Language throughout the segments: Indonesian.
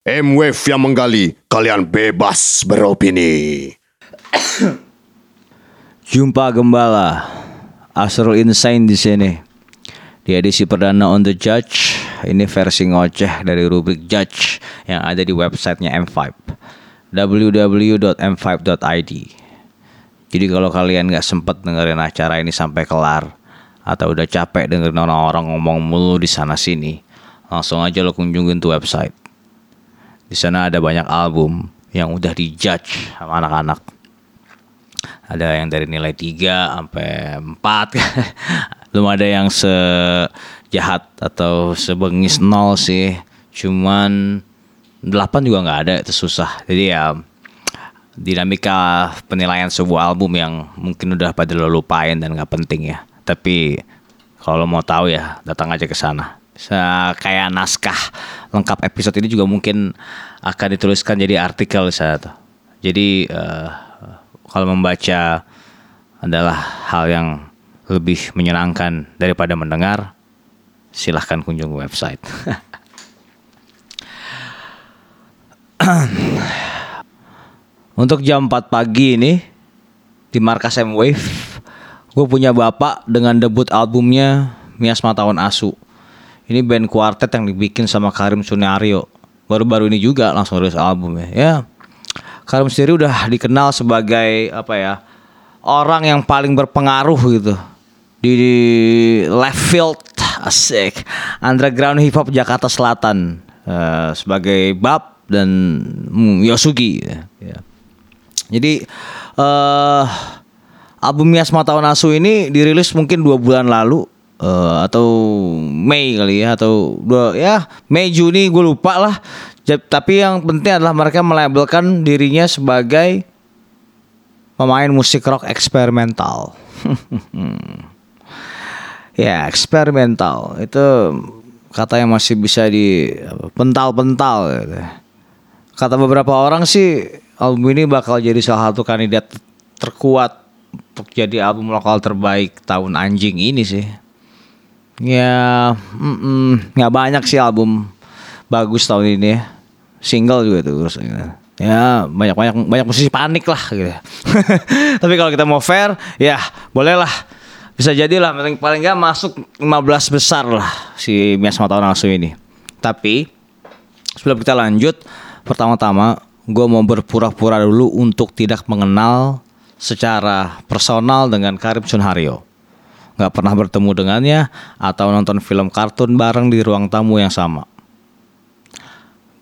M-Wave yang menggali, kalian bebas beropini. Jumpa Gembala. Asrul Insane di sini. Di edisi perdana On The Judge Ini versi ngoceh dari rubrik Judge Yang ada di websitenya M5 www.m5.id Jadi kalau kalian gak sempet dengerin acara ini sampai kelar Atau udah capek dengerin orang-orang ngomong mulu di sana sini Langsung aja lo kunjungin tuh website Di sana ada banyak album yang udah dijudge sama anak-anak. Ada yang dari nilai 3 sampai 4 belum ada yang sejahat atau sebengis nol sih. Cuman 8 juga nggak ada itu susah. Jadi ya dinamika penilaian sebuah album yang mungkin udah pada lo lupain dan nggak penting ya. Tapi kalau mau tahu ya datang aja ke sana Sa- kayak naskah lengkap episode ini juga mungkin akan dituliskan jadi artikel tuh. Jadi eh, kalau membaca adalah hal yang lebih menyenangkan daripada mendengar, silahkan kunjungi website. Untuk jam 4 pagi ini di markas M Wave, gue punya bapak dengan debut albumnya Miasma Tahun Asu. Ini band quartet yang dibikin sama Karim Sunario. Baru-baru ini juga langsung rilis albumnya. Ya, Karim sendiri udah dikenal sebagai apa ya orang yang paling berpengaruh gitu di, left field asik underground hip hop Jakarta Selatan eh, sebagai Bab dan hmm, Yosugi ya. Ya. Jadi eh album Miasma Tahun Asu ini dirilis mungkin dua bulan lalu eh, atau Mei kali ya atau dua ya Mei Juni gue lupa lah. Tapi yang penting adalah mereka melabelkan dirinya sebagai pemain musik rock eksperimental. ya eksperimental itu kata yang masih bisa di pental-pental gitu. Kata beberapa orang sih album ini bakal jadi salah satu kandidat terkuat untuk jadi album lokal terbaik tahun anjing ini sih. Ya, mm-mm, nggak banyak sih album bagus tahun ini. Single juga tuh terus. Ya banyak banyak banyak musisi panik lah gitu. Tapi kalau kita mau fair, ya bolehlah bisa jadi lah paling paling nggak masuk 15 besar lah si Miasma Tahun Asu ini. Tapi sebelum kita lanjut, pertama-tama gue mau berpura-pura dulu untuk tidak mengenal secara personal dengan Karim Sunharyo. Gak pernah bertemu dengannya atau nonton film kartun bareng di ruang tamu yang sama.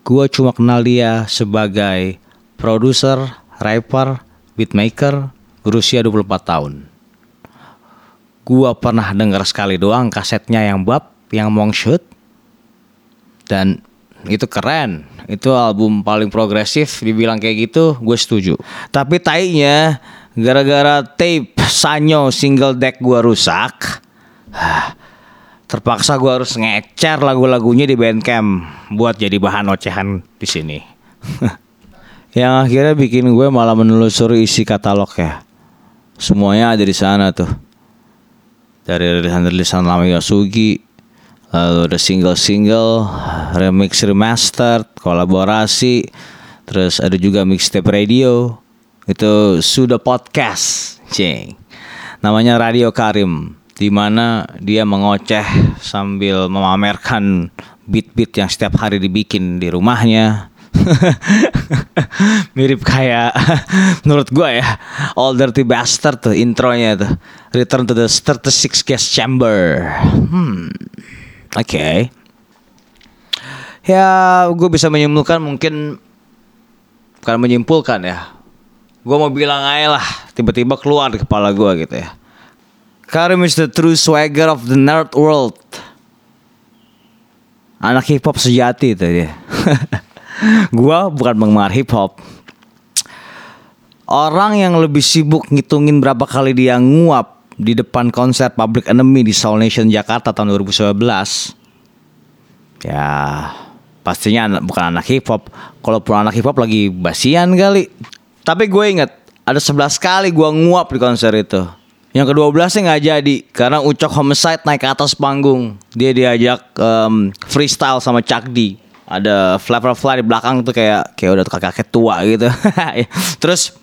Gue cuma kenal dia sebagai produser, rapper, beatmaker, berusia 24 tahun. Gua pernah dengar sekali doang kasetnya yang bab, yang Mong Shoot. Dan itu keren. Itu album paling progresif dibilang kayak gitu, gue setuju. Tapi tainya gara-gara tape Sanyo single deck gua rusak. Terpaksa gua harus ngecer lagu-lagunya di Bandcamp buat jadi bahan ocehan di sini. yang akhirnya bikin gue malah menelusuri isi katalog ya. Semuanya ada di sana tuh dari rilisan-rilisan lama Yosugi lalu ada single-single remix remastered kolaborasi terus ada juga mixtape radio itu sudah podcast cing namanya Radio Karim di mana dia mengoceh sambil memamerkan beat-beat yang setiap hari dibikin di rumahnya. Mirip kayak menurut gua ya All Dirty Bastard tuh intronya tuh. Return to the 36 gas chamber. Hmm oke. Ya gue bisa menyimpulkan mungkin bukan menyimpulkan ya gue mau bilang aja lah tiba-tiba keluar di kepala gua gitu ya. Karim is the true swagger of the nerd world. Anak hip hop sejati itu dia. Gua bukan penggemar hip hop orang yang lebih sibuk ngitungin berapa kali dia nguap di depan konser Public Enemy di Soul Nation Jakarta tahun 2019 ya pastinya anak, bukan anak hip hop kalaupun anak hip hop lagi basian kali tapi gue inget ada 11 kali gue nguap di konser itu. Yang kedua belasnya nggak jadi karena Ucok Homicide naik ke atas panggung. Dia diajak em, freestyle sama Chuck D. Ada Flavorfly di belakang tuh kayak kayak udah kakek tua gitu. Terus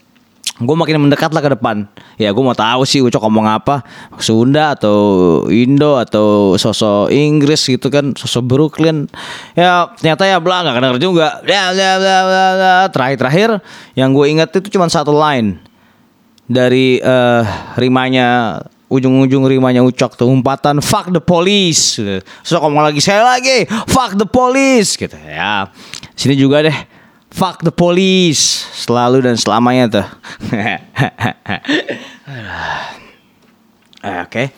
gue makin mendekat lah ke depan. Ya gue mau tahu sih Ucok ngomong apa, Sunda atau Indo atau sosok Inggris gitu kan, sosok Brooklyn. Ya ternyata ya bla nggak kedenger juga. Ya, ya, ya, ya. Terakhir terakhir yang gue ingat itu cuma satu line dari eh, rimanya ujung-ujung rimanya Ucok tuh umpatan fuck the police. Terus ngomong lagi saya lagi fuck the police gitu ya. Sini juga deh fuck the police selalu dan selamanya tuh. Oke.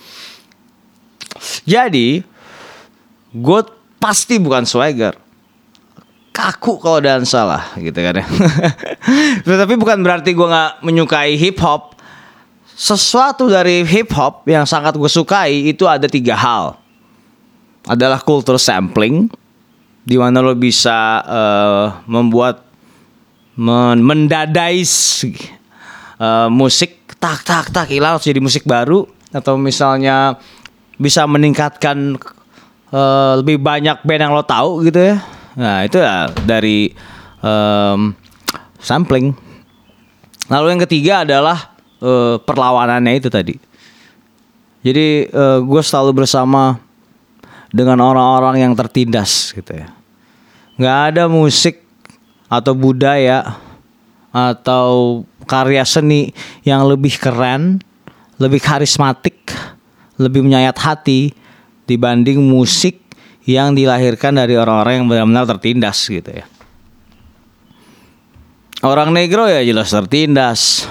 Jadi gue pasti bukan swagger kaku kalau dansa lah gitu kan ya. Tetapi bukan berarti gue nggak menyukai hip hop. Sesuatu dari hip hop yang sangat gue sukai itu ada tiga hal. Adalah kultur sampling, di mana lo bisa eh, membuat mendadais eh, musik tak tak tak hilang harus jadi musik baru atau misalnya bisa meningkatkan eh, lebih banyak band yang lo tahu gitu ya. Nah itu ya dari em, sampling. Lalu yang ketiga adalah eh, perlawanannya itu tadi. Jadi gue selalu bersama dengan orang-orang yang tertindas gitu ya. Nggak ada musik atau budaya atau karya seni yang lebih keren, lebih karismatik, lebih menyayat hati dibanding musik yang dilahirkan dari orang-orang yang benar-benar tertindas gitu ya. Orang negro ya jelas tertindas.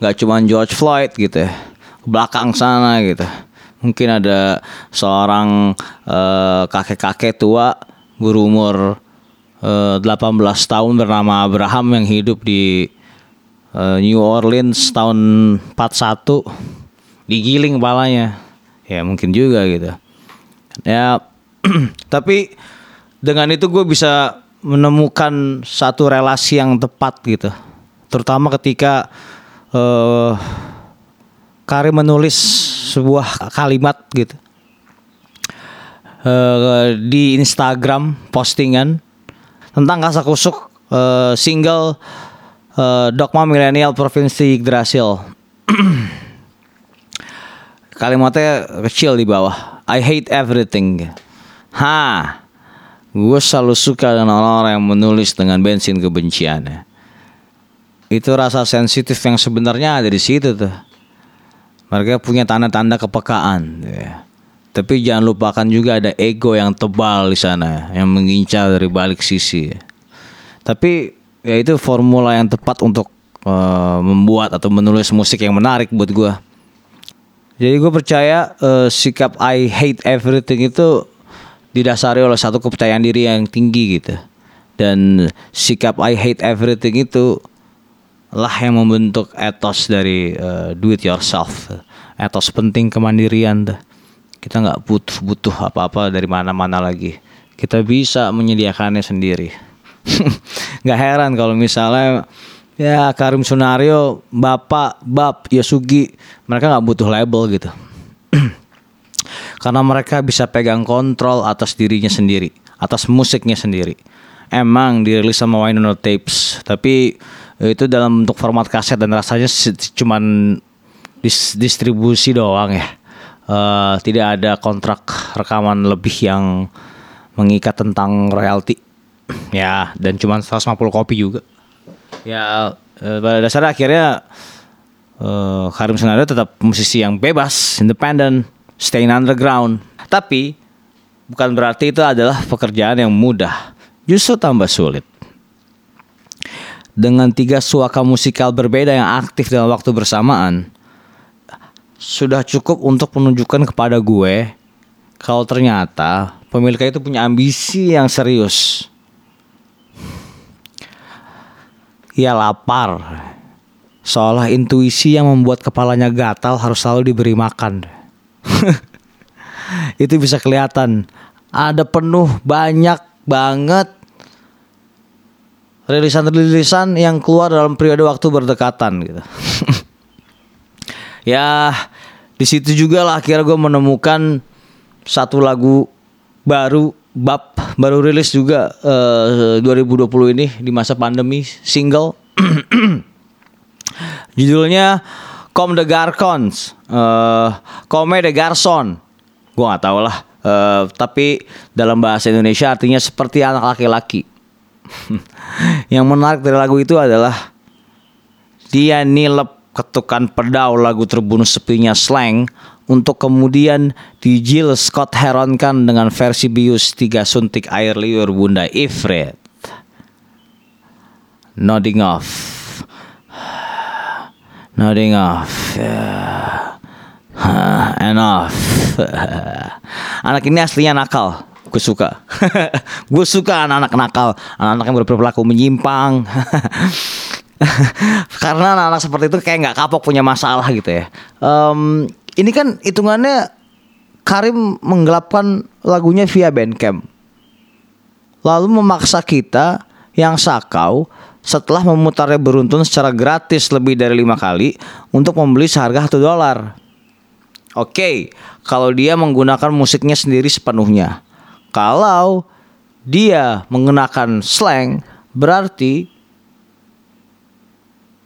Gak cuma George Floyd gitu ya. Belakang sana gitu. Mungkin ada seorang eh, kakek-kakek tua berumur 18 tahun bernama Abraham yang hidup di eh, New Orleans tahun 41 digiling kepalanya. Ya mungkin juga gitu. Ya tapi dengan itu gue bisa menemukan satu relasi yang tepat gitu terutama ketika eh Karim menulis sebuah kalimat gitu eh, di Instagram postingan tentang kasak kusuk eh, single eh, Dogma Milenial Provinsi Yggdrasil kalimatnya kecil di bawah I hate everything ha gue selalu suka dengan orang-orang yang menulis dengan bensin kebencian ya. itu rasa sensitif yang sebenarnya ada di situ tuh mereka punya tanda-tanda kepekaan ya. Tapi jangan lupakan juga ada ego yang tebal di sana yang mengincar dari balik sisi tapi ya itu formula yang tepat untuk eh, membuat atau menulis musik yang menarik buat gue jadi gue percaya eh, sikap I hate everything itu didasari oleh satu kepercayaan diri yang tinggi gitu. Dan sikap I hate everything itu lah yang membentuk etos dari eh, do it yourself. Etos penting kemandirian tuh. Kita nggak butuh butuh apa-apa dari mana-mana lagi. Kita bisa menyediakannya sendiri. nggak heran kalau misalnya ya Karim Sunario, Bapak, Bab, Yasugi, mereka nggak butuh label gitu. Karena mereka bisa pegang kontrol atas dirinya sendiri, atas musiknya sendiri. Emang dirilis sama Wino Tapes, tapi itu dalam bentuk format kaset dan rasanya cuman dis- distribusi doang ya. Eh, tidak ada kontrak rekaman lebih yang mengikat tentang royalti. Ya, dan cuma 150 kopi juga. Ya, eh, pada dasarnya akhirnya eh Karim Sunario tetap musisi yang bebas, independen, staying underground. Tapi bukan berarti itu adalah pekerjaan yang mudah, justru tambah sulit. Dengan tiga suaka musikal berbeda yang aktif dalam waktu bersamaan, sudah cukup untuk menunjukkan kepada gue kalau ternyata pemiliknya itu punya ambisi yang serius. Ia lapar. Seolah intuisi yang membuat kepalanya gatal harus selalu diberi makan. itu bisa kelihatan. Ada penuh banyak banget rilisan-rilisan yang keluar dalam periode waktu berdekatan gitu. ya di situ juga lah akhirnya gue menemukan satu lagu baru Bab baru rilis juga eh, 2020 ini di masa pandemi single. Judulnya Com de Garcons. Eh Come de Garçon gue nggak tahu lah. Eh, tapi dalam bahasa Indonesia artinya seperti anak laki-laki. Yang menarik dari lagu itu adalah dia nilep ketukan pedau lagu terbunuh sepinya slang untuk kemudian di Jill Scott Heronkan dengan versi bius tiga suntik air liur Bunda Ifrit. Nodding off. Nodding off. Yeah. Enough. anak ini aslinya nakal. Gue suka. gue suka anak-anak nakal. Anak-anak yang berperilaku menyimpang. Karena anak-anak seperti itu kayak nggak kapok punya masalah gitu ya. Em, ini kan hitungannya Karim menggelapkan lagunya via Bandcamp. Lalu memaksa kita yang sakau setelah memutarnya beruntun secara gratis lebih dari lima kali untuk membeli seharga satu dolar. Oke, kalau dia menggunakan musiknya sendiri sepenuhnya. Kalau dia mengenakan slang, berarti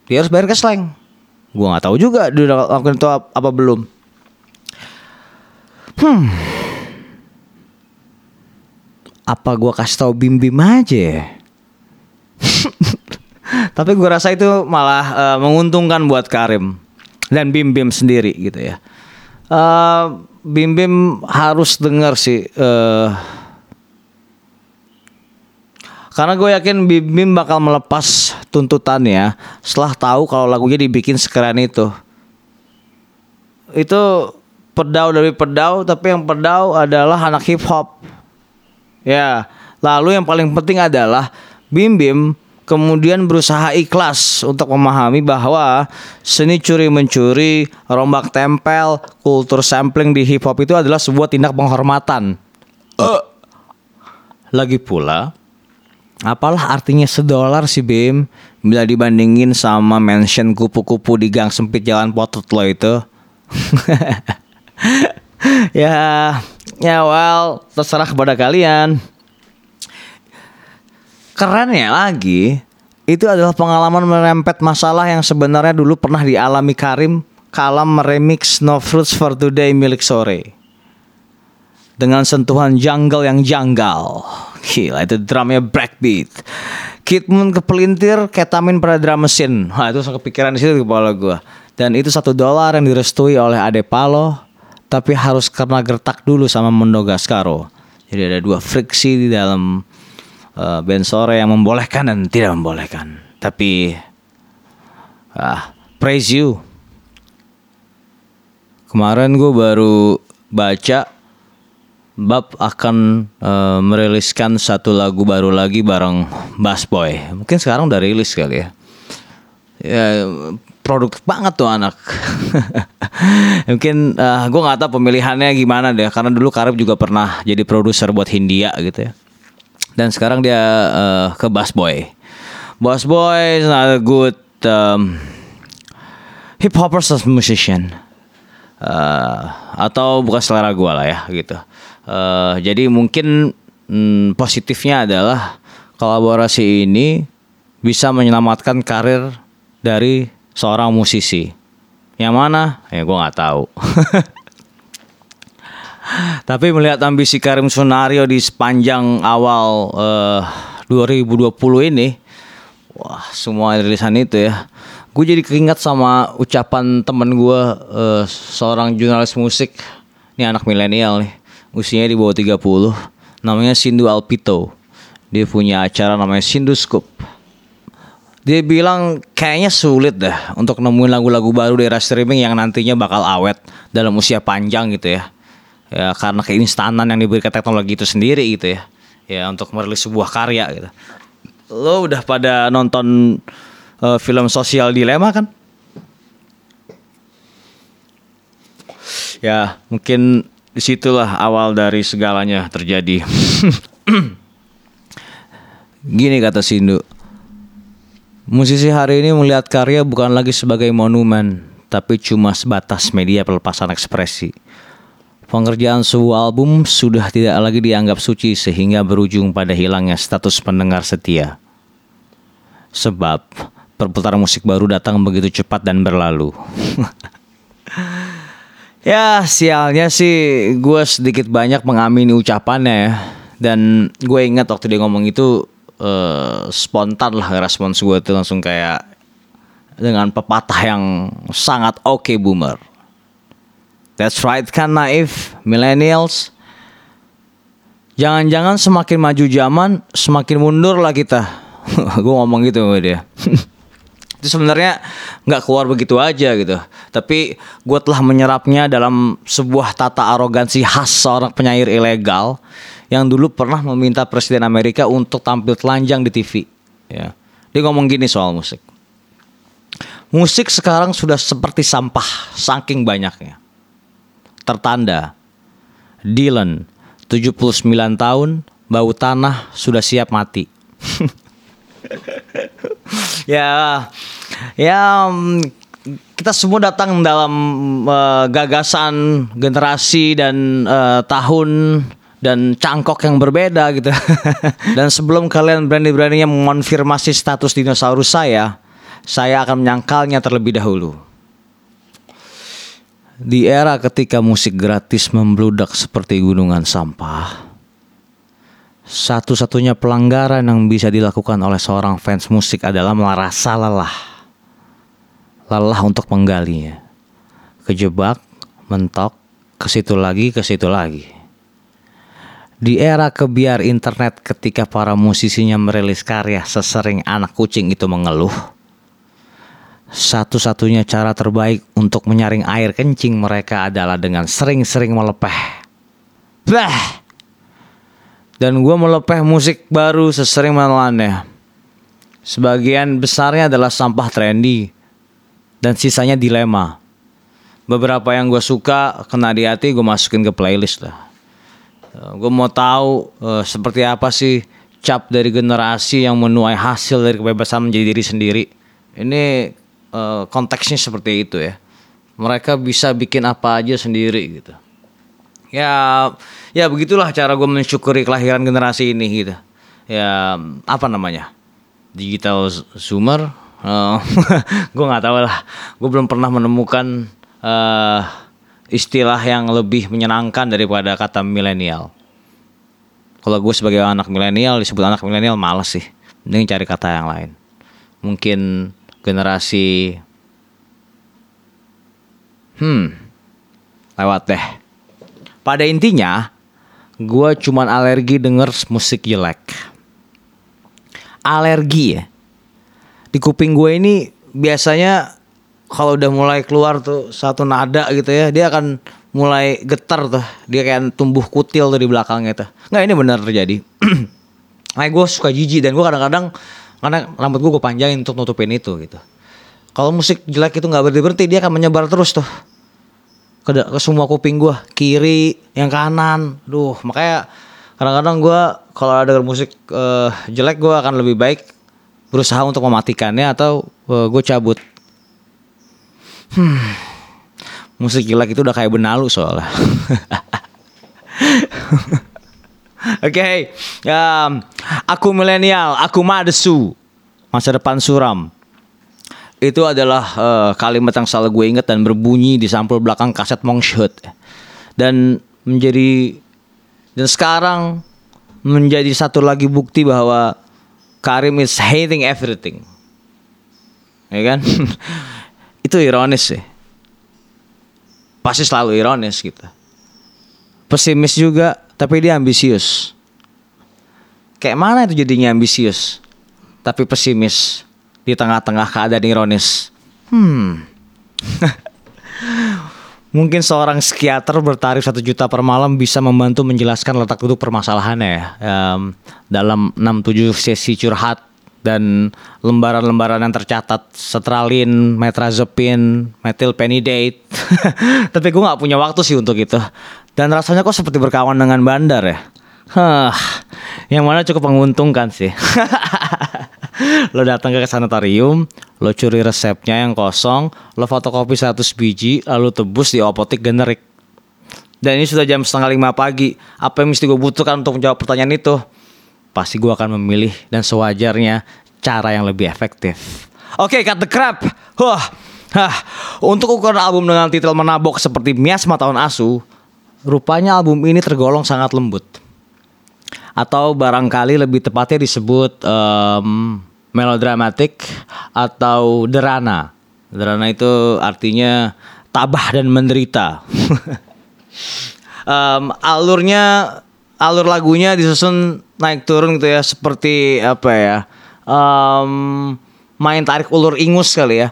dia harus bayar ke slang. Gua nggak tahu juga dia udah lakukan itu ap- apa belum. Hmm. Apa gua kasih tahu Bim Bim aja ya? Tapi gua rasa itu malah eh, menguntungkan buat Karim dan Bim Bim sendiri gitu ya. Eh, Bim Bim harus dengar sih. eh, karena gue yakin Bim Bim bakal melepas tuntutannya setelah tahu kalau lagunya dibikin sekeren itu. Itu pedau dari pedau, tapi yang pedau adalah anak hip hop. Ya, lalu yang paling penting adalah Bim Bim kemudian berusaha ikhlas untuk memahami bahwa seni curi mencuri, rombak tempel, kultur sampling di hip hop itu adalah sebuah tindak penghormatan. Eh. Lagi pula, apalah artinya sedolar sih Bim bila dibandingin sama mention kupu-kupu di gang sempit jalan potot lo itu. ya, ya well, terserah kepada kalian. Kerennya lagi, itu adalah pengalaman merempet masalah yang sebenarnya dulu pernah dialami Karim kala meremix No Fruits for Today milik Sore. Dengan sentuhan jungle yang janggal. Gila itu drumnya breakbeat. Kid Moon kepelintir ketamin pada drum mesin. Wah itu kepikiran di situ di kepala gue. Dan itu satu dolar yang direstui oleh Ade Palo. Tapi harus karena gertak dulu sama Mondo Gascaro. Jadi ada dua friksi di dalam eh, band sore yang membolehkan dan tidak membolehkan. Tapi ah, praise you. Kemarin gue baru baca Bab akan eh, meriliskan satu lagu baru lagi bareng Bass Boy. Mungkin sekarang udah rilis kali ya. Ya produktif banget tuh anak. Mungkin eh, gue nggak tahu pemilihannya gimana deh. Karena dulu Karib juga pernah jadi produser buat Hindia gitu ya. Dan sekarang dia eh, ke Bass Boy. Bass Boy is not a good um, hip hoppers as musician. Eh, atau bukan selera gue lah ya gitu. Eh, jadi mungkin mm, positifnya adalah kolaborasi ini bisa menyelamatkan karir dari seorang musisi. Yang mana? Ya gue nggak tahu. Tapi melihat ambisi Karim Sunario di sepanjang awal eh, 2020 ini, wah semua rilisan itu ya. Gue jadi keinget sama ucapan temen gue, eh, seorang jurnalis musik, ini anak milenial nih, usianya di bawah 30, namanya Sindu Alpito. Dia punya acara namanya Sindu Scoop. Dia bilang kayaknya sulit dah untuk nemuin lagu-lagu baru di era streaming yang nantinya bakal awet dalam usia panjang gitu ya. Ya karena keinstanan yang diberikan teknologi itu sendiri gitu ya. Ya untuk merilis sebuah karya gitu. Lo udah pada nonton eh, film sosial dilema kan? Ya mungkin di situlah awal dari segalanya terjadi. Gini kata Sindu. Musisi hari ini melihat karya bukan lagi sebagai monumen, tapi cuma sebatas media pelepasan ekspresi. Pengerjaan sebuah album sudah tidak lagi dianggap suci sehingga berujung pada hilangnya status pendengar setia. Sebab perputaran musik baru datang begitu cepat dan berlalu. ya sialnya sih gue sedikit banyak mengamini ucapannya ya. Dan gue ingat waktu dia ngomong itu eh, spontan lah respons gue tuh langsung kayak dengan pepatah yang sangat oke boomer. That's right kan naif millennials. Jangan-jangan semakin maju zaman semakin mundur lah kita. gue ngomong gitu sama dia. itu sebenarnya nggak keluar begitu aja gitu. Tapi gue telah menyerapnya dalam sebuah tata arogansi khas seorang penyair ilegal yang dulu pernah meminta Presiden Amerika untuk tampil telanjang di TV. Ya. Dia ngomong gini soal musik. Musik sekarang sudah seperti sampah, saking banyaknya tertanda Dylan 79 tahun bau tanah sudah siap mati ya ya mm, kita semua datang dalam uh, gagasan generasi dan uh, tahun dan cangkok yang berbeda gitu. dan sebelum kalian berani-beraninya mengonfirmasi status dinosaurus saya, saya akan menyangkalnya terlebih dahulu. Di era ketika musik gratis membludak seperti gunungan sampah, satu-satunya pelanggaran yang bisa dilakukan oleh seorang fans musik adalah merasa lelah. Lelah untuk menggalinya. Kejebak, mentok, ke situ lagi, ke situ lagi. Di era kebiar internet ketika para musisinya merilis karya sesering anak kucing itu mengeluh, satu-satunya cara terbaik untuk menyaring air kencing mereka adalah dengan sering-sering melepeh. Bah! Dan gue melepeh musik baru sesering menelannya. Sebagian besarnya adalah sampah trendy. Dan sisanya dilema. Beberapa yang gue suka kena di hati gue masukin ke playlist lah. Uh, gue mau tahu uh, seperti apa sih cap dari generasi yang menuai hasil dari kebebasan menjadi diri sendiri. Ini uh, konteksnya seperti itu ya. Mereka bisa bikin apa aja sendiri gitu. Ya, ya begitulah cara gue mensyukuri kelahiran generasi ini gitu. Ya, apa namanya? Digital zoomer? Uh, gue nggak tahu lah. Gue belum pernah menemukan uh, istilah yang lebih menyenangkan daripada kata milenial. Kalau gue sebagai anak milenial disebut anak milenial males sih. Mending cari kata yang lain. Mungkin generasi hmm lewat deh pada intinya gue cuman alergi denger musik jelek. Alergi ya? Di kuping gue ini biasanya kalau udah mulai keluar tuh satu nada gitu ya dia akan mulai getar tuh. Dia kayak tumbuh kutil tuh di belakangnya tuh. Nggak ini benar terjadi. Nah gue suka jijik dan gue kadang-kadang karena rambut gue gue panjangin untuk nutupin itu gitu. Kalau musik jelek itu nggak berhenti berhenti dia akan menyebar terus tuh ke, ke semua kuping gue kiri yang kanan. Duh makanya kadang-kadang gue kalau ada musik uh, jelek gue akan lebih baik berusaha untuk mematikannya atau uh, gue cabut. Hmm, musik jelek itu udah kayak benalu soalnya. Oke, okay. um, aku milenial, aku madesu, masa depan suram. Itu adalah uh, kalimat yang selalu gue inget dan berbunyi di sampul belakang kaset Mongshoot. Dan menjadi dan sekarang menjadi satu lagi bukti bahwa Karim is hating everything. Ya kan? Itu ironis sih. Pasti selalu ironis gitu. Pesimis juga tapi dia ambisius. Kayak mana itu jadinya ambisius, tapi pesimis di tengah-tengah keadaan ironis. Hmm. Mungkin seorang psikiater bertarif satu juta per malam bisa membantu menjelaskan letak duduk permasalahannya ya. Um, dalam 6-7 sesi curhat dan lembaran-lembaran yang tercatat setralin, metrazepin, metilpenidate. Tapi gue nggak punya waktu sih untuk itu. Dan rasanya kok seperti berkawan dengan bandar ya. Hah, yang mana cukup menguntungkan sih. lo datang ke sanitarium, lo curi resepnya yang kosong, lo fotokopi 100 biji, lalu tebus di apotek generik. Dan ini sudah jam setengah lima pagi. Apa yang mesti gue butuhkan untuk menjawab pertanyaan itu? Pasti gue akan memilih dan sewajarnya cara yang lebih efektif. Oke, cut the crap. Wah, Hah, untuk ukuran album dengan titel menabok seperti Miasma Tahun Asu, rupanya album ini tergolong sangat lembut. Atau barangkali lebih tepatnya disebut um, melodramatik atau derana. Derana itu artinya tabah dan menderita. um, alurnya alur lagunya disusun naik turun gitu ya seperti apa ya um, main tarik ulur ingus kali ya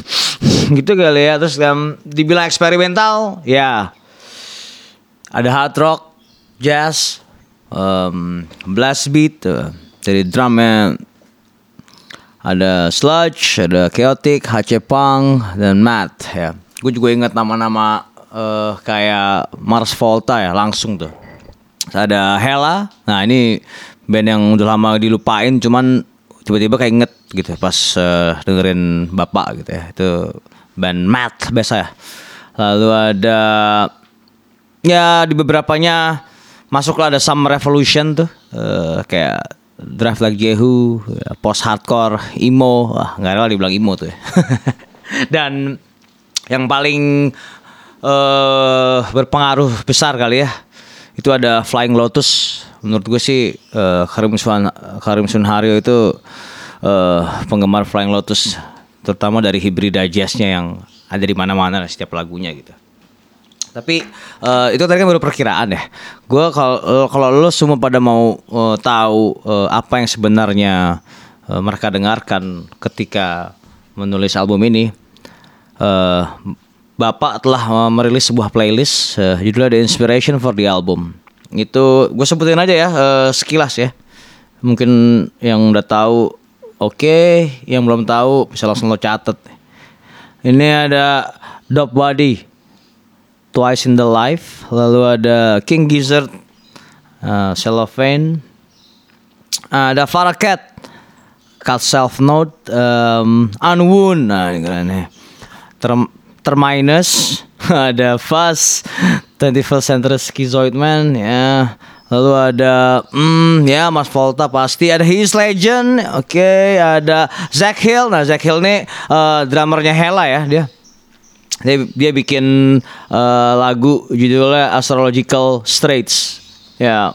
gitu kali ya terus um, dibilang eksperimental ya ada hard rock jazz um, blast beat uh, dari drumnya ada sludge ada chaotic HC punk dan mat ya. Gue juga ingat nama-nama uh, kayak Mars Volta ya langsung tuh. Ada Hella. Nah ini band yang udah lama dilupain cuman tiba-tiba kayak inget gitu pas uh, dengerin bapak gitu ya. Itu band Matt biasa ya. Lalu ada ya di beberapanya masuklah ada Some Revolution tuh uh, kayak Drive Like Jehu post hardcore emo wah nggak rela dibilang emo tuh ya. dan yang paling uh, berpengaruh besar kali ya itu ada Flying Lotus menurut gue sih uh, Karim Sun Karim Sunhario itu uh, penggemar Flying Lotus terutama dari hibrida jazznya yang ada di mana-mana setiap lagunya gitu. Tapi uh, itu tadi kan baru perkiraan ya. Gue kalau kalau lo semua pada mau uh, tahu uh, apa yang sebenarnya uh, mereka dengarkan ketika menulis album ini, uh, Bapak telah merilis sebuah playlist uh, judulnya The Inspiration for the Album. Itu gue sebutin aja ya uh, sekilas ya. Mungkin yang udah tahu oke. Okay, yang belum tahu bisa langsung lo catet. Ini ada Dop Body Twice in the Life lalu ada King Gizzard uh, Cellophane ada Farakat Cut Self Note um, Unwound nah ini keren ya Term Terminus ada Fuzz 21st Century Schizoid Man ya Lalu ada hmm ya Mas Volta pasti ada His Legend, oke okay, ada Zack Hill. Nah Zack Hill nih uh, drummernya Hella ya dia. Dia, dia bikin uh, lagu judulnya Astrological Straits. Ya.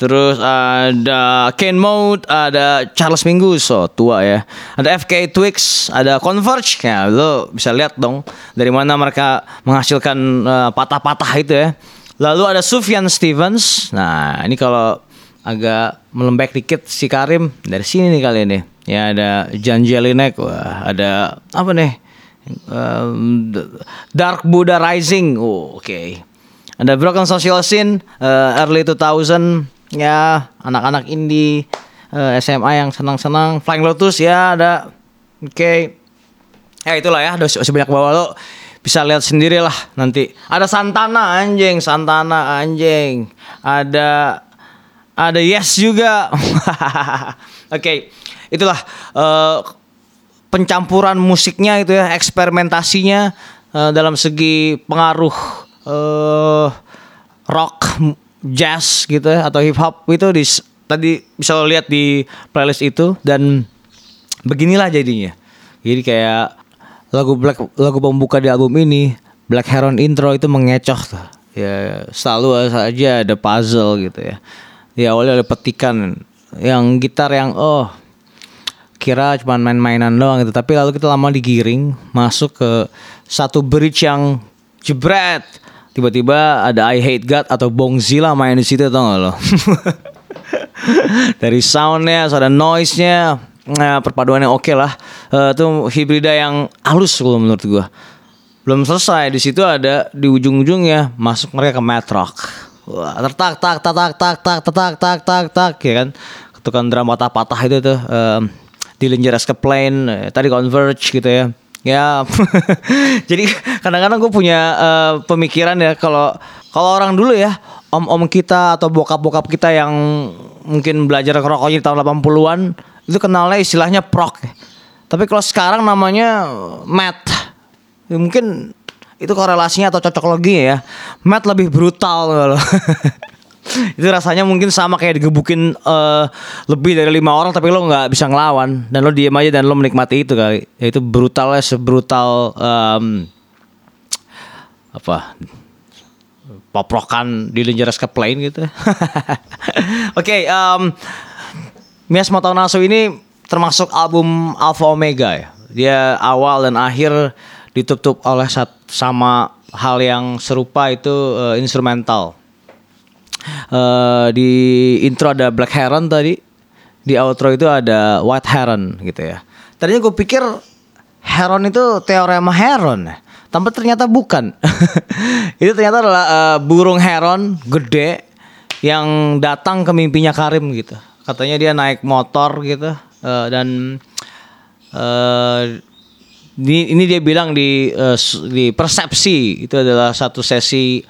Terus ada Ken Mode, ada Charles Mingus, oh tua ya. Ada FK Twix, ada Converge. Ya, lo bisa lihat dong dari mana mereka menghasilkan eh, patah-patah uh, itu ya. Lalu ada Sufjan Stevens. Nah, ini kalau agak melembek dikit si Karim dari sini nih kali ini. Ya ada Jan Jelinek, wah ada apa nih? Um, Dark Buddha Rising. Oh, oke. Okay. Ada Broken Social Scene uh, early 2000 ya anak-anak indie uh, SMA yang senang-senang Flying Lotus ya ada oke okay. ya itulah ya ada sebanyak bawah lo bisa lihat sendiri lah nanti ada Santana anjing Santana anjing ada ada Yes juga oke okay. itulah uh, pencampuran musiknya itu ya eksperimentasinya uh, dalam segi pengaruh uh, rock jazz gitu ya atau hip hop itu di tadi bisa lo lihat di playlist itu dan beginilah jadinya. Jadi kayak lagu Black lagu pembuka di album ini Black Heron intro itu mengecoh tuh. Ya selalu saja ada puzzle gitu ya. Awalnya ada petikan yang gitar yang oh kira cuma main-mainan doang gitu tapi lalu kita lama digiring masuk ke satu bridge yang jebret tiba-tiba ada I Hate God atau Bongzilla main di situ tau gak lo? Dari soundnya, ada noise-nya, nah, perpaduannya oke okay lah. Uh, itu hibrida yang halus kalau menurut gua. Belum selesai di situ ada di ujung-ujungnya masuk mereka ke metrock. Wah, tertak tak tak tak tak tak tak tak tak tak ya kan. Ketukan drum patah-patah itu tuh. Um, Dillinger Escaplane, tadi Converge gitu ya Ya, jadi kadang-kadang gue punya uh, pemikiran ya kalau kalau orang dulu ya om-om kita atau bokap-bokap kita yang mungkin belajar rokoknya di tahun 80-an itu kenalnya istilahnya prok. Tapi kalau sekarang namanya mat. Ya, mungkin itu korelasinya atau cocok lagi ya. Matt lebih brutal kalau. itu rasanya mungkin sama kayak digebukin eh, lebih dari lima orang tapi lo nggak bisa ngelawan dan lo diem aja dan lo menikmati itu kali. Itu brutalnya sebrutal em, apa poprokan di Dangerous ke plane gitu. Oke, em Mias Motonaso ini termasuk album Alpha Omega ya. Dia awal dan akhir ditutup oleh sama hal yang serupa itu eh, instrumental. Eh, di intro ada Black Heron tadi, di outro itu ada White Heron gitu ya. Tadinya gue pikir Heron itu teorema Heron ya. Tapi ternyata bukan. itu ternyata adalah eh, burung heron gede yang datang ke mimpinya Karim gitu. Katanya dia naik motor gitu eh, dan eh ini, ini dia bilang di s- di persepsi itu adalah satu sesi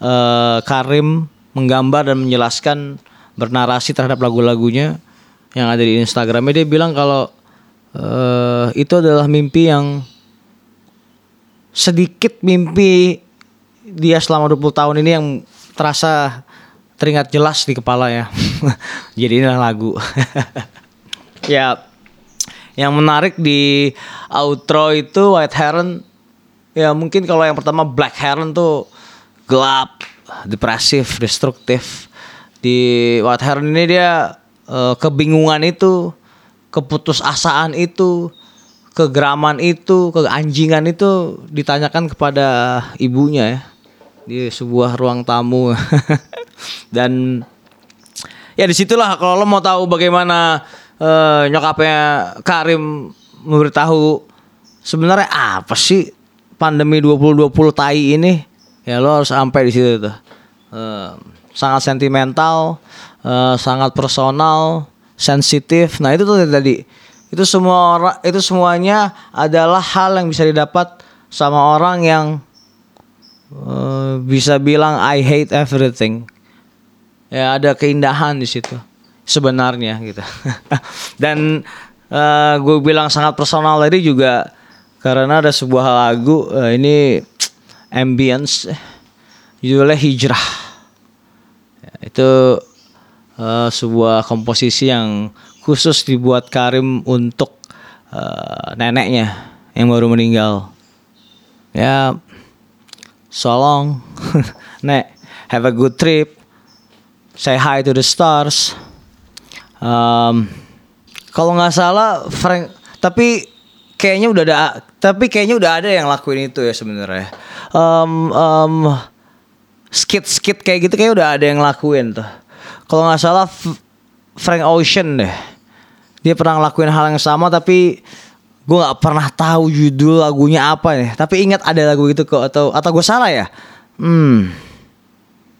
eh, Karim menggambar dan menjelaskan bernarasi terhadap lagu-lagunya yang ada di Instagramnya dia bilang kalau eh, itu adalah mimpi yang sedikit mimpi dia selama 20 tahun ini yang terasa teringat jelas di kepala ya. Jadi inilah lagu. ya yang menarik di outro itu White Heron ya mungkin kalau yang pertama Black Heron tuh gelap, depresif, destruktif. Di White Heron ini dia eh, kebingungan itu, keputusasaan itu, kegeraman itu, keanjingan itu ditanyakan kepada ibunya ya di sebuah ruang tamu dan ya di situlah kalau lo mau tahu bagaimana eh, nyokapnya Karim memberitahu sebenarnya apa sih pandemi 2020 tai ini ya lo harus sampai di situ tuh. Eh, sangat sentimental eh, sangat personal sensitif. Nah itu tuh tadi. Itu semua orang itu semuanya adalah hal yang bisa didapat sama orang yang eh, bisa bilang I hate everything. Ya ada keindahan di situ sebenarnya gitu. Dan gue bilang sangat personal tadi juga karena ada sebuah lagu ini ambience judulnya hijrah. Ya, itu eh, sebuah komposisi yang khusus dibuat Karim untuk eh, neneknya yang baru meninggal. Ya so long nek have a good trip say hi to the stars. Um, kalau nggak salah Frank tapi kayaknya udah ada tapi kayaknya udah ada yang lakuin itu ya sebenarnya. Um, um, skit skit kayak gitu kayak udah ada yang lakuin tuh. Kalau nggak salah Frank Ocean deh. Dia pernah ngelakuin hal yang sama tapi gue nggak pernah tahu judul lagunya apa nih. Tapi ingat ada lagu itu kok atau atau gue salah ya? Hmm.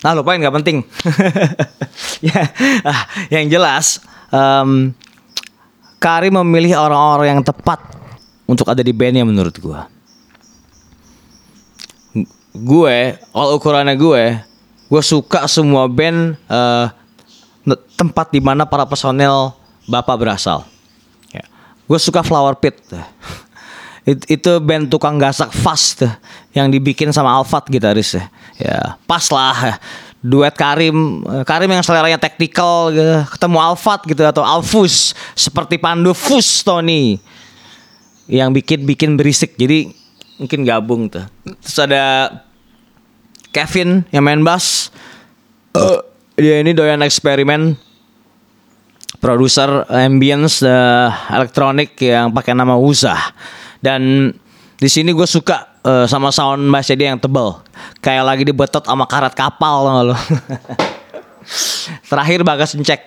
Nah lupain nggak penting. ya, ah, yang jelas, em, Kari memilih orang-orang yang tepat untuk ada di bandnya menurut gue. Gue, all ukurannya gue, gue suka semua band ne- tempat di mana para personel bapak berasal. Ya. Gue suka Flower Pit. It- itu band tukang gasak fast yang dibikin sama Alfat gitaris ya. Ya, pas lah duet Karim Karim yang seleranya teknikal gitu, ketemu Alfat gitu atau Alfus seperti Pandu Fus Tony yang bikin bikin berisik. Jadi mungkin gabung tuh. Terus ada Kevin yang main bass. Eh, dia ini doyan eksperimen. Produser ambience eh, elektronik yang pakai nama Uza dan di sini gue suka eh, sama sound bassnya dia yang tebal kayak lagi dibetot sama karet kapal tau gak lo terakhir bagas cek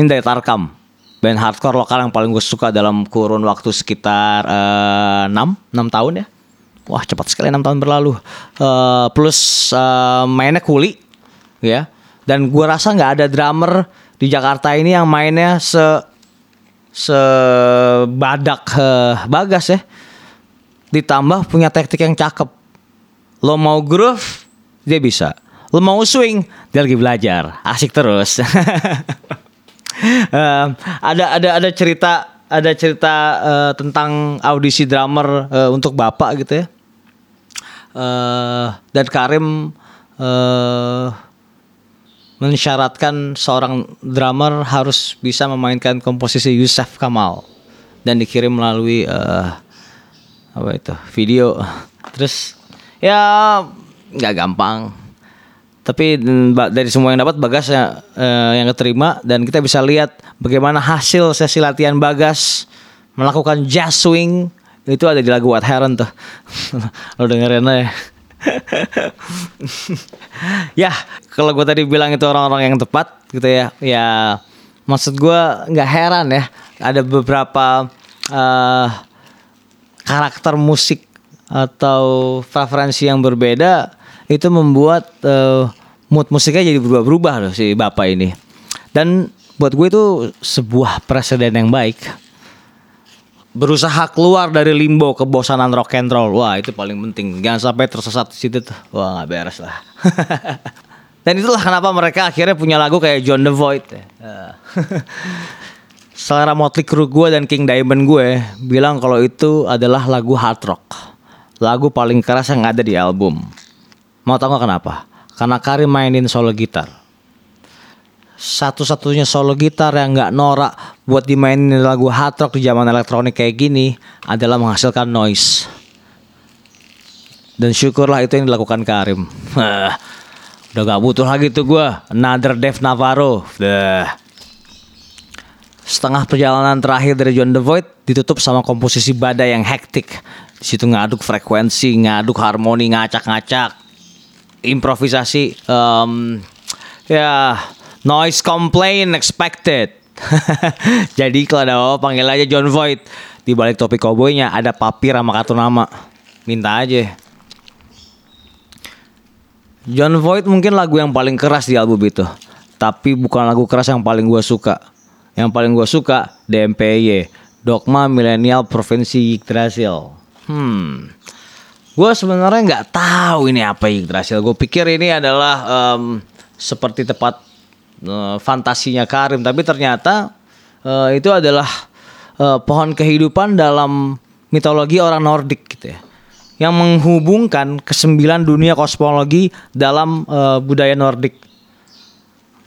ini dari Tarkam band hardcore lokal yang paling gue suka dalam kurun waktu sekitar eh, 6 6 tahun ya. Wah cepat sekali 6 tahun berlalu. Eh, plus eh, mainnya kuli ya. Dan gua rasa nggak ada drummer di Jakarta ini yang mainnya se sebadak eh, bagas ya. Ditambah punya teknik yang cakep. Lo mau groove dia bisa. Lo mau swing dia lagi belajar. Asik terus Em, ada ada ada cerita ada cerita eh, tentang audisi drummer eh, untuk bapak gitu ya. Eh dan Karim eh mensyaratkan seorang drummer harus bisa memainkan komposisi Yusuf Kamal. Dan dikirim melalui eh apa itu video. Terus ya nggak gampang tapi mm, dari semua yang dapat Bagas ya, eh, yang keterima. Dan kita bisa lihat bagaimana hasil sesi latihan Bagas melakukan jazz swing. Itu ada di lagu What Heron tuh. Lo dengerin aja. Ya kalau gue tadi bilang itu orang-orang yang tepat gitu ya. Ya maksud gue nggak heran ya ada beberapa eh, karakter musik atau preferensi yang berbeda itu membuat eh, mood musiknya jadi berubah-berubah loh si bapak ini. Dan buat gue itu sebuah presiden yang baik. Berusaha keluar dari limbo kebosanan rock and roll. Wah itu paling penting. Jangan sampai tersesat di situ tuh. Wah nggak beres lah. Dan itulah kenapa mereka akhirnya punya lagu kayak John the Void. Ya. Selera Motley Crue gue dan King Diamond gue bilang kalau itu adalah lagu hard rock. Lagu paling keras yang ada di album mau tau gak kenapa karena Karim mainin solo gitar satu-satunya solo gitar yang nggak norak buat dimainin lagu hard rock di zaman elektronik kayak gini adalah menghasilkan noise. Dan syukurlah itu yang dilakukan Karim. Udah gak butuh lagi tuh gue Another Dave Navarro Dah. Setengah perjalanan terakhir dari John The Void ditutup sama komposisi badai yang hektik. Di situ ngaduk frekuensi, ngaduk harmoni, ngacak-ngacak, improvisasi, em, ya noise complaint expected. Jadi kalau ada apa panggil aja John Void. Di balik topi koboynya ada papir sama kartu nama. Minta aja. John Void mungkin lagu yang paling keras di album itu. Tapi bukan lagu keras yang paling gue suka. Yang paling gue suka DMPY. Dogma Millennial Provinsi Yggdrasil. Hmm. Gue sebenarnya nggak tahu ini apa Yggdrasil. Gue pikir ini adalah em, seperti tepat eh, fantasinya Karim. Tapi ternyata eh, itu adalah eh, pohon kehidupan dalam mitologi orang Nordik gitu ya yang menghubungkan kesembilan dunia kosmologi dalam eh, budaya Nordik.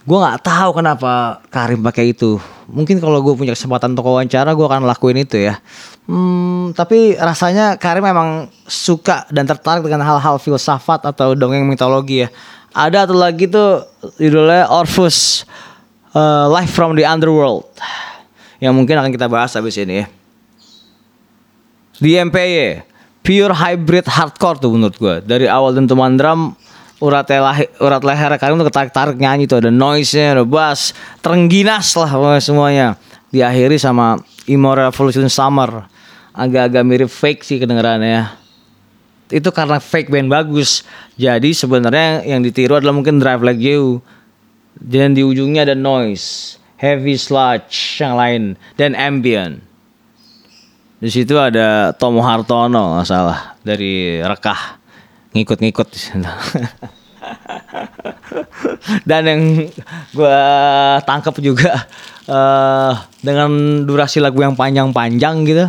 Gue nggak tahu kenapa Karim pakai itu. Mungkin kalau gue punya kesempatan untuk wawancara, gue akan lakuin itu ya. Hmm, tapi rasanya Karim memang suka dan tertarik dengan hal-hal filsafat atau dongeng mitologi ya. Ada atau lagi tuh judulnya Orpheus, eh, Life from the Underworld, yang mungkin akan kita bahas habis ini ya. Di MPY pure hybrid hardcore tuh menurut gue dari awal dentuman drum urat leher urat leher Karim tuh ketarik tarik nyanyi tuh. Ada noise nya ada bass terengginas lah semuanya. Diakhiri sama Emo Revolution Summer agak-agak mirip fake sih kedengarannya itu karena fake band bagus jadi sebenarnya yang ditiru adalah mungkin Drive Like You dan di ujungnya ada noise heavy sludge yang lain dan ambient di situ ada Tomo Hartono nggak salah dari Rekah ngikut-ngikut di. Dan yang gue tangkap juga eh dengan durasi lagu yang panjang-panjang gitu.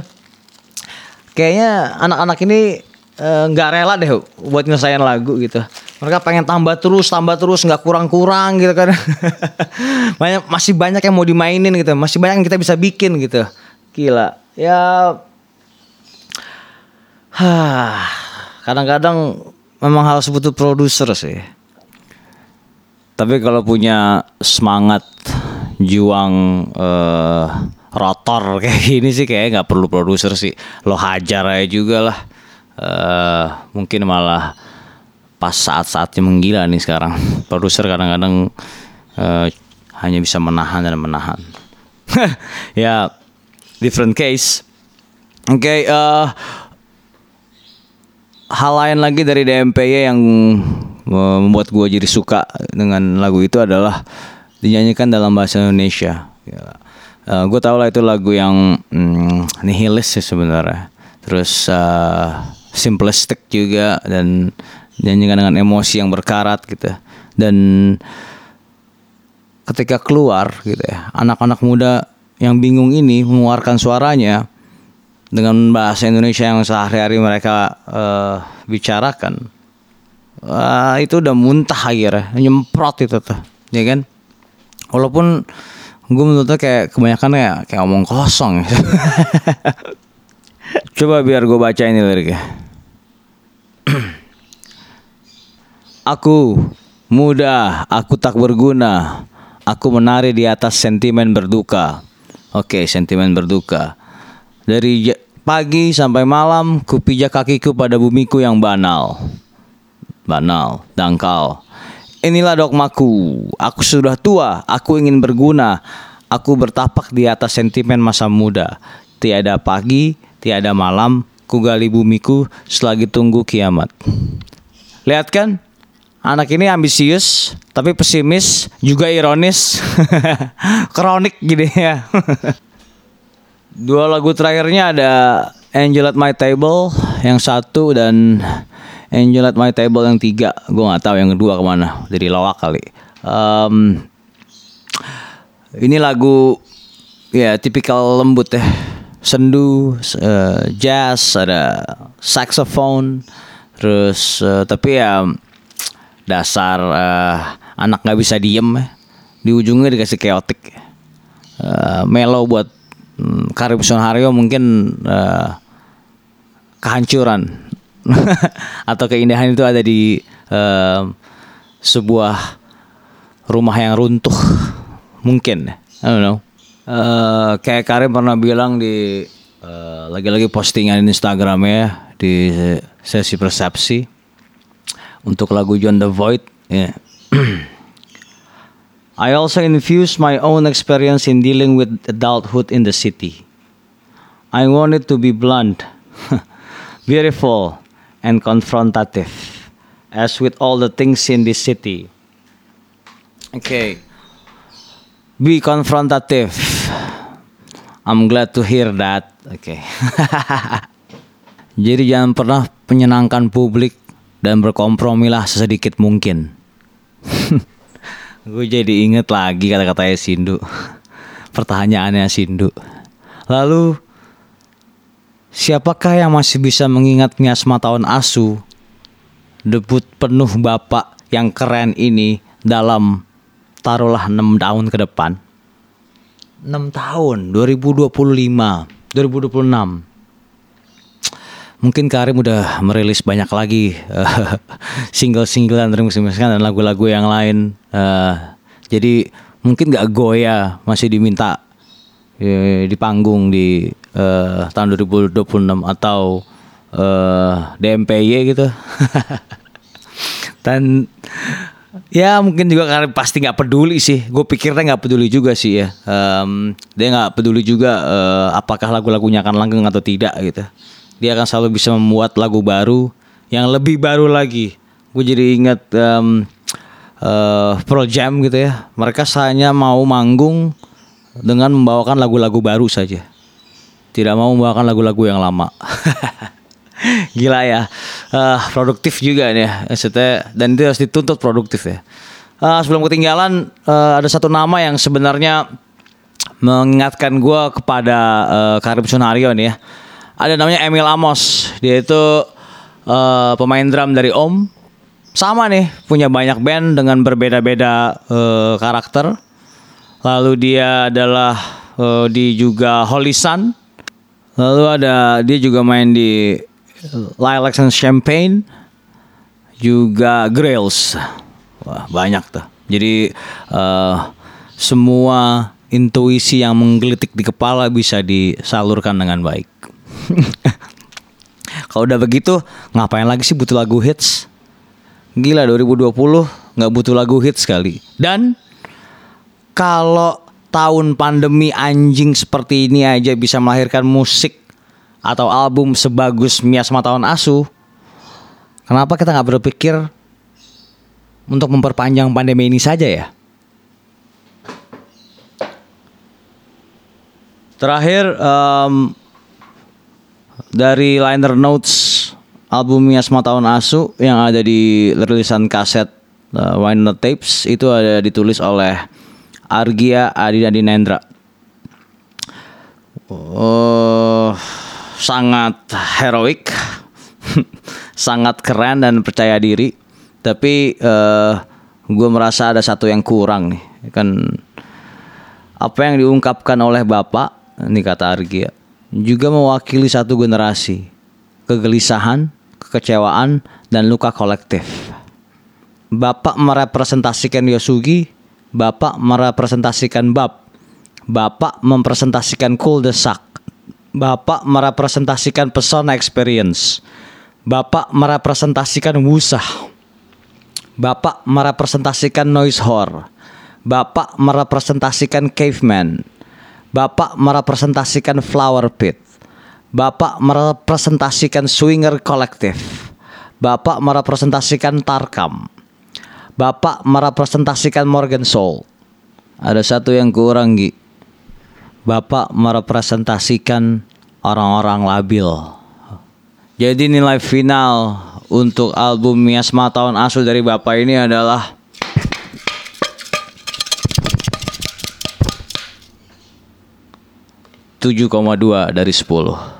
Kayaknya anak-anak ini eh, nggak rela deh buat nyelesain lagu gitu. Mereka pengen tambah terus, tambah terus, nggak kurang-kurang gitu kan. banyak masih banyak yang mau dimainin gitu, masih banyak yang kita bisa bikin gitu. Gila. Ya kadang-kadang memang harus butuh produser sih. Tapi kalau punya semangat juang eh, rotor kayak gini sih kayak nggak perlu produser sih. Lo hajar aja juga lah. Eh, mungkin malah pas saat-saatnya menggila nih sekarang. Produser kadang-kadang eh, hanya bisa menahan dan menahan. ya different case. Oke, eh hal lain lagi dari DMPY yang membuat gue jadi suka dengan lagu itu adalah dinyanyikan dalam bahasa Indonesia. Gue tau lah itu lagu yang mm, nihilis sih sebenarnya. Terus eh, simplistic juga dan dinyanyikan dengan emosi yang berkarat gitu. Dan ketika keluar gitu ya, anak-anak muda yang bingung ini mengeluarkan suaranya dengan bahasa Indonesia yang sehari-hari mereka eh, bicarakan Wah, itu udah muntah akhirnya nyemprot itu tuh ya kan walaupun gue menurutnya kayak kebanyakan ya kayak omong kosong. Coba biar gue baca ini liriknya. Aku muda aku tak berguna. Aku menari di atas sentimen berduka. Oke sentimen berduka. Dari pagi sampai malam kupijak kakiku pada bumiku yang banal. Banal, dangkal. Inilah dogmaku. Aku sudah tua, aku ingin berguna. Aku bertapak di atas sentimen masa muda. Tiada pagi, tiada malam, ku gali bumiku selagi tunggu kiamat. Lihat kan? Anak ini ambisius, tapi pesimis, juga ironis. Kronik gini ya. Dua lagu terakhirnya ada Angel at My Table yang satu dan Angel at My Table yang tiga. Gue nggak tahu yang kedua ke mana. Dari lawak kali. Em, ini lagu ya tipikal lembut ya. Sendu, eh, jazz, ada saxophone, terus eh, tapi ya dasar eh, anak nggak bisa diem ya. Di ujungnya dikasih chaotic. Eh, mellow buat hmm, Karim Sonhario mungkin eh, kehancuran atau keindahan itu ada di eh, sebuah rumah yang runtuh mungkin I don't know Eh, kayak Karim pernah bilang di eh, lagi-lagi postingan Instagramnya di sesi persepsi untuk lagu John the Void ya. I also infuse my own experience in dealing with adulthood in the city. I want it to be blunt, beautiful, and confrontative, as with all the things in this city. Okay. Be confrontative. I'm glad to hear that. Oke. Jadi jangan pernah menyenangkan publik dan berkompromilah sesedikit mungkin. Gue jadi inget lagi kata-katanya Sindu. Pertanyaannya Sindu. Lalu siapakah yang masih bisa mengingat Miasma tahun asu? Debut penuh bapak yang keren ini dalam taruhlah 6 tahun ke depan. 6 tahun 2025 2026 Mungkin Karim udah merilis banyak lagi eh, single-singlean remix dan lagu-lagu yang lain. Eh, jadi mungkin gak goya masih diminta eh, di panggung di eh, tahun 2026 atau eh, DMPY gitu. dan ya mungkin juga karena pasti nggak peduli sih. Gue pikirnya nggak peduli juga sih ya. Em, dia nggak peduli juga eh, apakah lagu-lagunya akan langgeng atau tidak gitu. Dia akan selalu bisa membuat lagu baru yang lebih baru lagi. Gue jadi ingat em, eh, Pearl Jam gitu ya. Mereka hanya mau manggung dengan membawakan lagu-lagu baru saja tidak mau membawakan lagu-lagu yang lama Gila ya, Eh, produktif juga nih ya, dan itu harus dituntut produktif ya. Eh, sebelum ketinggalan, eh, ada satu nama yang sebenarnya mengingatkan gue kepada eh, Karim Sunario nih ya. Ada namanya Emil Amos, dia itu eh, pemain drum dari Om. Sama nih, punya banyak band dengan berbeda-beda eh, karakter. Lalu dia adalah eh, di juga Holy Sun. Lalu ada dia juga main di Lilacs and Champagne juga Grails. Wah, banyak tuh. Jadi eh, semua intuisi yang menggelitik di kepala bisa disalurkan dengan baik. Kalau udah begitu, ngapain lagi sih butuh lagu hits? Gila 2020 nggak butuh lagu hits sekali. Dan kalau tahun pandemi anjing seperti ini aja bisa melahirkan musik atau album sebagus Miasma tahun Asu, kenapa kita nggak berpikir untuk memperpanjang pandemi ini saja ya? Terakhir em, dari liner notes album Miasma tahun Asu yang ada di rilisan kaset uh, Wine Tapes itu ada ditulis oleh Argia Adi Nendra. Oh, sangat heroik, sangat keren dan percaya diri. Tapi eh, gue merasa ada satu yang kurang nih. Kan apa yang diungkapkan oleh bapak, ini kata Argi ya, juga mewakili satu generasi. Kegelisahan, kekecewaan, dan luka kolektif. Bapak merepresentasikan Yosugi, Bapak merepresentasikan Bab, Bapak mempresentasikan cul-de-sac, Bapak merepresentasikan pesona experience, Bapak merepresentasikan wusah, Bapak merepresentasikan noise horror, Bapak merepresentasikan caveman, Bapak merepresentasikan flower pit, Bapak merepresentasikan swinger kolektif, Bapak merepresentasikan tarkam, Bapak merepresentasikan Morgan Soul. Ada satu yang kurang, Gi. Bapak merepresentasikan orang-orang labil. Jadi nilai final untuk album Miasma Tahun Asu dari Bapak ini adalah tujuh koma dua dari 10